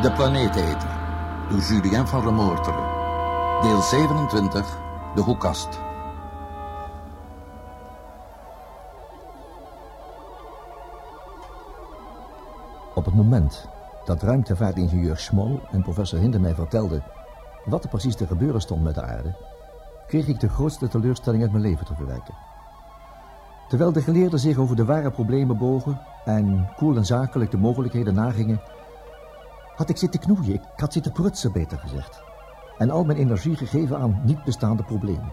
De Planeeteter, door Julien van Remoorteren. Deel 27, De Hoekast. Op het moment dat ruimtevaartingenieur Schmoll en professor Hinder mij vertelden wat er precies te gebeuren stond met de aarde, kreeg ik de grootste teleurstelling uit mijn leven te verwerken. Terwijl de geleerden zich over de ware problemen bogen en koel en zakelijk de mogelijkheden nagingen, had ik zitten knoeien, ik had zitten prutsen, beter gezegd. En al mijn energie gegeven aan niet bestaande problemen.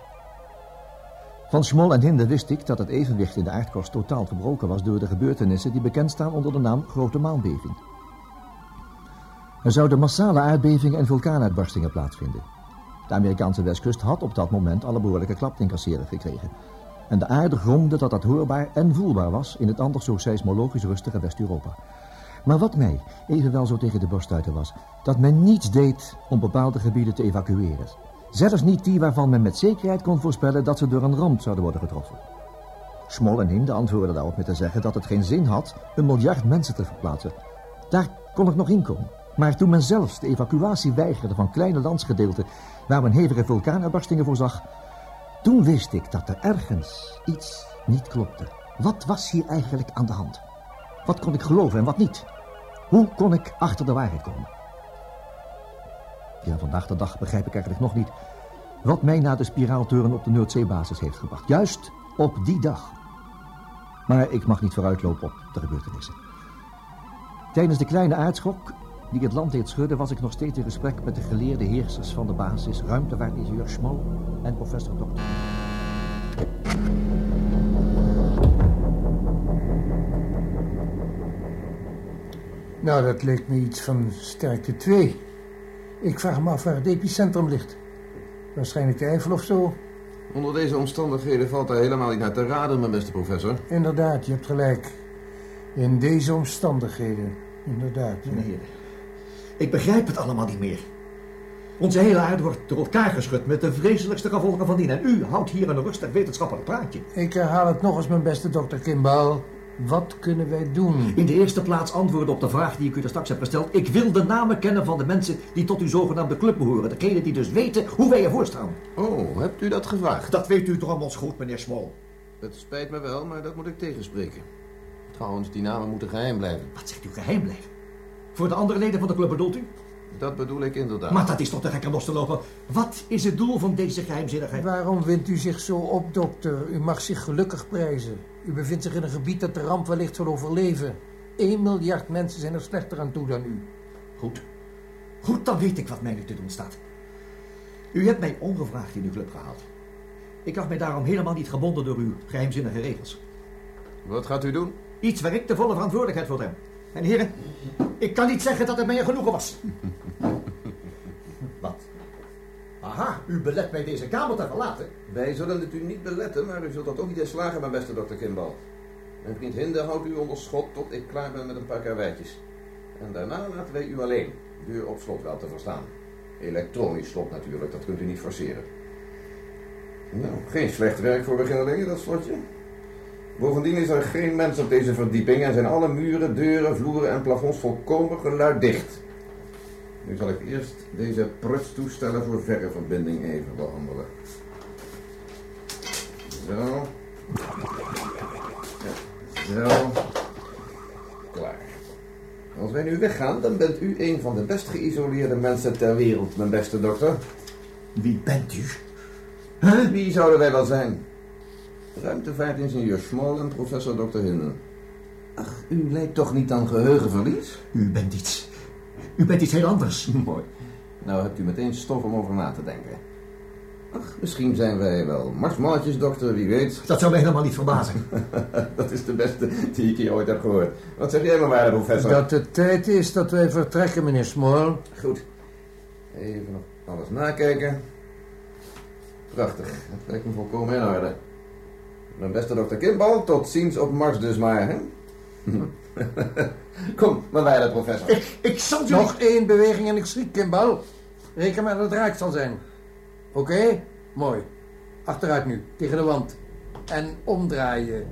Van Schmoll en Hinder wist ik dat het evenwicht in de aardkorst totaal verbroken was door de gebeurtenissen die bekend staan onder de naam Grote Maanbeving. Er zouden massale aardbevingen en vulkaanuitbarstingen plaatsvinden. De Amerikaanse westkust had op dat moment alle behoorlijke klap incasseren gekregen. En de aarde gromde dat dat hoorbaar en voelbaar was in het anders zo seismologisch rustige West-Europa. Maar wat mij evenwel zo tegen de borst stuiten was, dat men niets deed om bepaalde gebieden te evacueren. Zelfs niet die waarvan men met zekerheid kon voorspellen dat ze door een ramp zouden worden getroffen. Schmoll en Hinde antwoordden daarop met te zeggen dat het geen zin had een miljard mensen te verplaatsen. Daar kon ik nog in komen. Maar toen men zelfs de evacuatie weigerde van kleine landsgedeelten waar men hevige vulkaanuitbarstingen voorzag, toen wist ik dat er ergens iets niet klopte. Wat was hier eigenlijk aan de hand? Wat kon ik geloven en wat niet? Hoe kon ik achter de waarheid komen? Ja, vandaag de dag begrijp ik eigenlijk nog niet wat mij na de spiraaltoren op de Noordzeebasis heeft gebracht. Juist op die dag. Maar ik mag niet vooruitlopen op de gebeurtenissen. Tijdens de kleine aardschok die het land deed schudden... was ik nog steeds in gesprek met de geleerde heersers van de basis... ruimtevaartingenieur Schmoll en professor Dokter. Nou, dat leek me iets van sterkte 2. Ik vraag me af waar het epicentrum ligt. Waarschijnlijk de Eifel of zo. Onder deze omstandigheden valt daar helemaal niet naar te raden, mijn beste professor. Inderdaad, je hebt gelijk. In deze omstandigheden, inderdaad. ja. Meneer, ik begrijp het allemaal niet meer. Onze hele aarde wordt door elkaar geschud met de vreselijkste gevolgen van dien. En u houdt hier een rustig wetenschappelijk praatje. Ik herhaal het nog eens, mijn beste dokter Kimball. Wat kunnen wij doen? In de eerste plaats antwoorden op de vraag die ik u daar straks heb gesteld. Ik wil de namen kennen van de mensen die tot uw zogenaamde club behoren. Degenen die dus weten hoe wij ervoor staan. Oh, hebt u dat gevraagd? Dat weet u toch allemaal goed, meneer Smol. Het spijt me wel, maar dat moet ik tegenspreken. Trouwens, die namen moeten geheim blijven. Wat zegt u geheim blijven? Voor de andere leden van de club bedoelt u? Dat bedoel ik inderdaad. Maar dat is toch te gek om los te lopen. Wat is het doel van deze geheimzinnigheid? Waarom wint u zich zo op, dokter? U mag zich gelukkig prijzen. U bevindt zich in een gebied dat de ramp wellicht zal overleven. 1 miljard mensen zijn er slechter aan toe dan u. Goed. Goed, dan weet ik wat mij nu te doen staat. U hebt mij ongevraagd in uw club gehaald. Ik acht mij daarom helemaal niet gebonden door uw geheimzinnige regels. Wat gaat u doen? Iets waar ik de volle verantwoordelijkheid voor heb. En heren, ik kan niet zeggen dat het mij een genoegen was. Aha, u belet mij deze kamer te verlaten. Wij zullen het u niet beletten, maar u zult dat ook niet in slagen, mijn beste dokter Kimball. Mijn vriend Hinde houdt u onder schot tot ik klaar ben met een paar karweitjes. En daarna laten wij u alleen, deur op slot wel te verstaan. Elektronisch slot natuurlijk, dat kunt u niet forceren. Nou, geen slecht werk voor beginnelingen, dat slotje. Bovendien is er geen mens op deze verdieping en zijn alle muren, deuren, vloeren en plafonds volkomen geluiddicht. Nu zal ik eerst deze prutstoestellen voor verreverbinding even behandelen. Zo. Ja, Zo. Klaar. Als wij nu weggaan, dan bent u een van de best geïsoleerde mensen ter wereld, mijn beste dokter. Wie bent u? Wie zouden wij wel zijn? Ruimtevaartingenieur Schmoll en professor Dr. Hinden. Ach, u lijkt toch niet aan geheugenverlies? U bent iets. U bent iets heel anders. Mooi. Nou hebt u meteen stof om over na te denken. Ach, misschien zijn wij wel marsmannetjes, dokter, wie weet. Dat zou mij helemaal niet verbazen. dat is de beste die ik hier ooit heb gehoord. Wat zeg jij maar, waarde professor? Dat het tijd is dat wij vertrekken, meneer Small. Goed. Even nog alles nakijken. Prachtig. Dat lijkt me volkomen in orde. Mijn beste dokter Kimball, tot ziens op Mars dus maar, hè? Kom, maar wij de professor. Ik, ik. Nog één beweging en ik schiet, Kimbal. Reken maar dat het zal zijn. Oké? Mooi. Achteruit nu, tegen de wand. En omdraaien.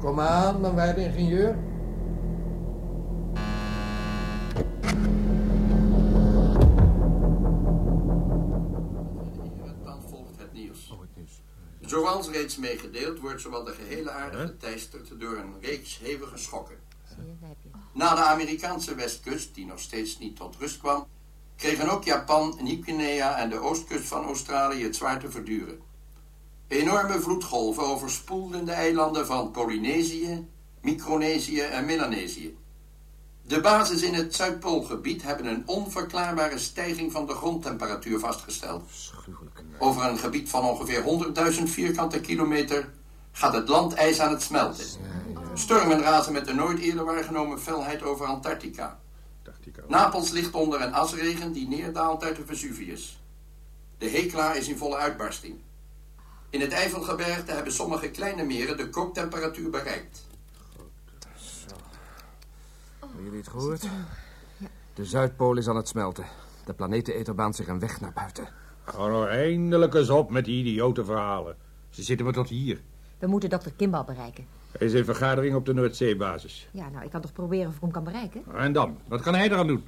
Kom aan, dan wij de ingenieur. Dan volgt het nieuws. Het nieuws. Zoals reeds meegedeeld wordt zowel de gehele aarde geteisterd door een reeks hevige schokken. Na de Amerikaanse westkust, die nog steeds niet tot rust kwam, kregen ook Japan, Nieuw-Guinea en de oostkust van Australië het zwaar te verduren. Enorme vloedgolven overspoelden de eilanden van Polynesië, Micronesië en Melanesië. De bases in het Zuidpoolgebied hebben een onverklaarbare stijging van de grondtemperatuur vastgesteld. Over een gebied van ongeveer 100.000 vierkante kilometer gaat het landijs aan het smelten. Stormen razen met de nooit eerder waargenomen felheid over Antarctica. Napels ligt onder een asregen die neerdaalt uit de Vesuvius. De Hekla is in volle uitbarsting. In het Eifelgebergte hebben sommige kleine meren de kooktemperatuur bereikt. Hebben jullie het gehoord? De Zuidpool is aan het smelten. De planeteneter baant zich een weg naar buiten. Hou nou eindelijk eens op met die idiote verhalen. Ze zitten maar tot hier. We moeten dokter Kimball bereiken. Er is een vergadering op de Noordzeebasis. Ja, nou, ik kan toch proberen of ik hem kan bereiken? En dan? Wat kan hij eraan doen?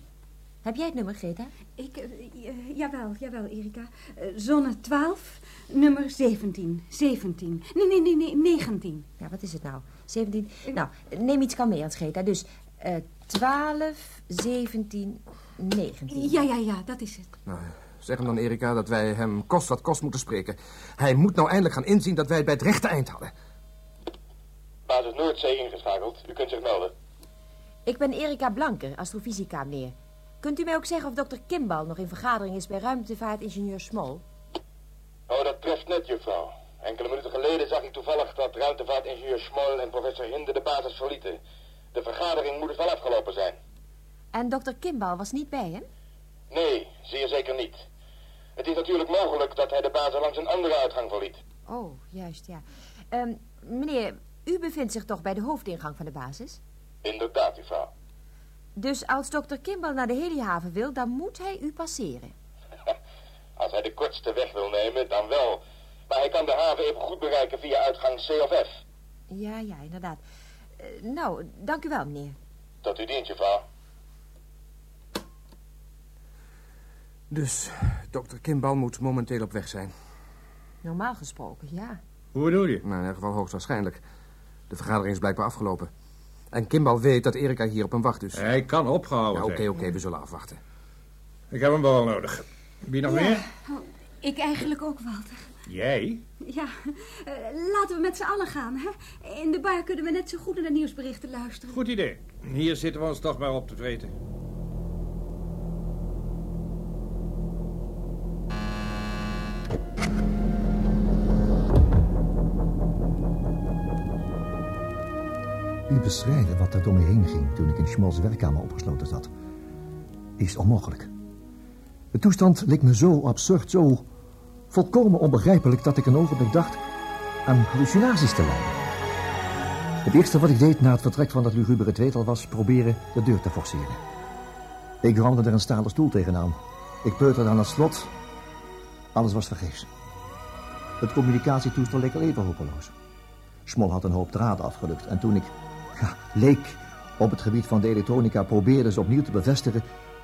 Heb jij het nummer, Greta? Ik, eh, eh, jawel, jawel, Erika. Eh, zone 12, nummer 17. 17. Nee, nee, nee, nee, 19. Ja, wat is het nou? 17. Nou, neem iets kalmerends, Greta. Dus eh 12, 17, 19. Ja, ja, ja, dat is het. Nou, zeg hem dan, Erika, dat wij hem kost wat kost moeten spreken. Hij moet nou eindelijk gaan inzien dat wij het bij het rechte eind hadden. Basis Noordzee ingeschakeld. U kunt zich melden. Ik ben Erika Blanker, astrofysica, meneer. Kunt u mij ook zeggen of dokter Kimball nog in vergadering is bij ruimtevaartingenieur Smol? Oh, dat treft net, juffrouw. Enkele minuten geleden zag ik toevallig dat ruimtevaartingenieur Schmoll en professor Hinde de basis verlieten. De vergadering moet dus wel afgelopen zijn. En dokter Kimball was niet bij hem? Nee, zeer zeker niet. Het is natuurlijk mogelijk dat hij de basis langs een andere uitgang verliet. Oh, juist, ja. Ehm, meneer, u bevindt zich toch bij de hoofdingang van de basis? Inderdaad, juffrouw. Dus als dokter Kimball naar de helihaven wil, dan moet hij u passeren. Als hij de kortste weg wil nemen, dan wel. Maar hij kan de haven even goed bereiken via uitgang C of F. Ja, ja, inderdaad. Eh, nou, dank u wel, meneer. Tot uw dienst, juffrouw. Dus, dokter Kimball moet momenteel op weg zijn. Normaal gesproken, ja. Hoe bedoel je? Nou, in ieder geval hoogstwaarschijnlijk. De vergadering is blijkbaar afgelopen. En Kimball weet dat Erika hier op hem wacht, dus... Hij kan opgehouden Ja, oké, oké, we zullen afwachten. Ik heb hem wel nodig. Wie nog meer? Oh, ik eigenlijk ook, Walter. Jij? Ja, eh, laten we met z'n allen gaan, hè? In de bar kunnen we net zo goed naar de nieuwsberichten luisteren. Goed idee. Hier zitten we ons toch maar op te vreten. Wat er door me heen ging toen ik in Schmols werkkamer opgesloten zat, is onmogelijk. De toestand leek me zo absurd, zo volkomen onbegrijpelijk dat ik een ogenblik dacht aan hallucinaties te lijden. Het eerste wat ik deed na het vertrek van dat lugubere tweetal was proberen de deur te forceren. Ik ramde er een stalen stoel tegenaan. Ik peuterde aan het slot. Alles was vergeefs. Het communicatietoestel leek al even hopeloos. Smol had een hoop draden afgelukt en toen ik ja, leek op het gebied van de elektronica probeerde ze opnieuw te bevestigen,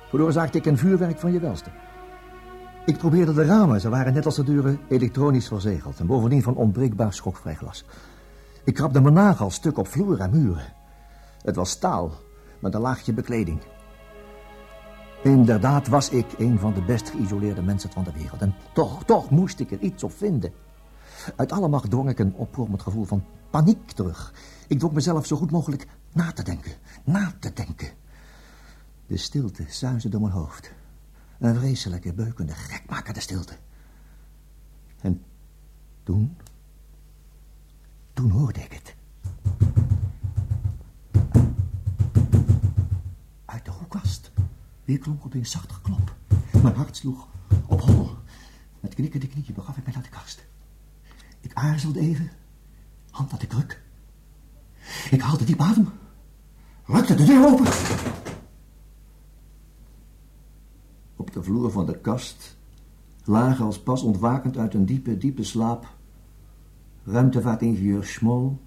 veroorzaakte ik een vuurwerk van je welste. Ik probeerde de ramen, ze waren net als de deuren elektronisch verzegeld en bovendien van onbreekbaar schokvrij glas. Ik krabde mijn nagel stuk op vloer en muren. Het was staal met een laagje bekleding. Inderdaad was ik een van de best geïsoleerde mensen van de wereld. En toch, toch moest ik er iets op vinden. Uit alle macht dwong ik een opkomend gevoel van paniek terug. Ik dwong mezelf zo goed mogelijk na te denken, na te denken. De stilte suisde door mijn hoofd. Een vreselijke, beukende, gekmakende stilte. En toen... Toen hoorde ik het. Uit de hoekkast. Weer klonk opeens zacht geklop. Mijn hart sloeg op hol. Met knikkende knieën begaf ik mij naar de kast. Ik aarzelde even. Hand aan de kruk. Ik haalde diep adem. Rukte de deur open. Op de vloer van de kast lagen als pas ontwakend uit een diepe, diepe slaap ruimtevaartingenieur Schmol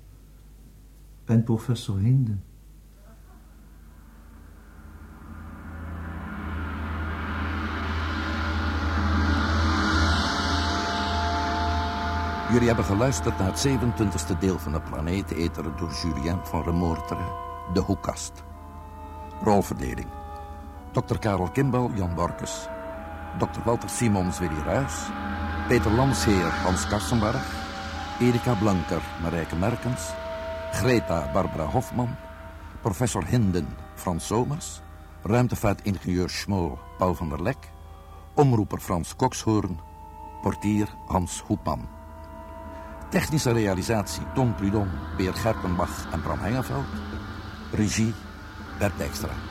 en professor Hinden. Jullie hebben geluisterd naar het 27e deel van de Planeeteter door Julien van Remoorteren, De Hoekast. Rolverdeling. Dr. Karel Kimbal, Jan Borkes. Dr. Walter Simons, Willy Ruys. Peter Lansheer, Hans Karsenberg. Erika Blanker, Marijke Merkens. Greta, Barbara Hofman. Professor Hinden, Frans Somers. Ruimtevaartingenieur Schmol, Paul van der Lek. Omroeper Frans Kokshoorn. Portier Hans Hoepman. Technische realisatie Ton Prudon, Beert Gertenbach en Bram Hengeveld. Regie Bert Dijkstra.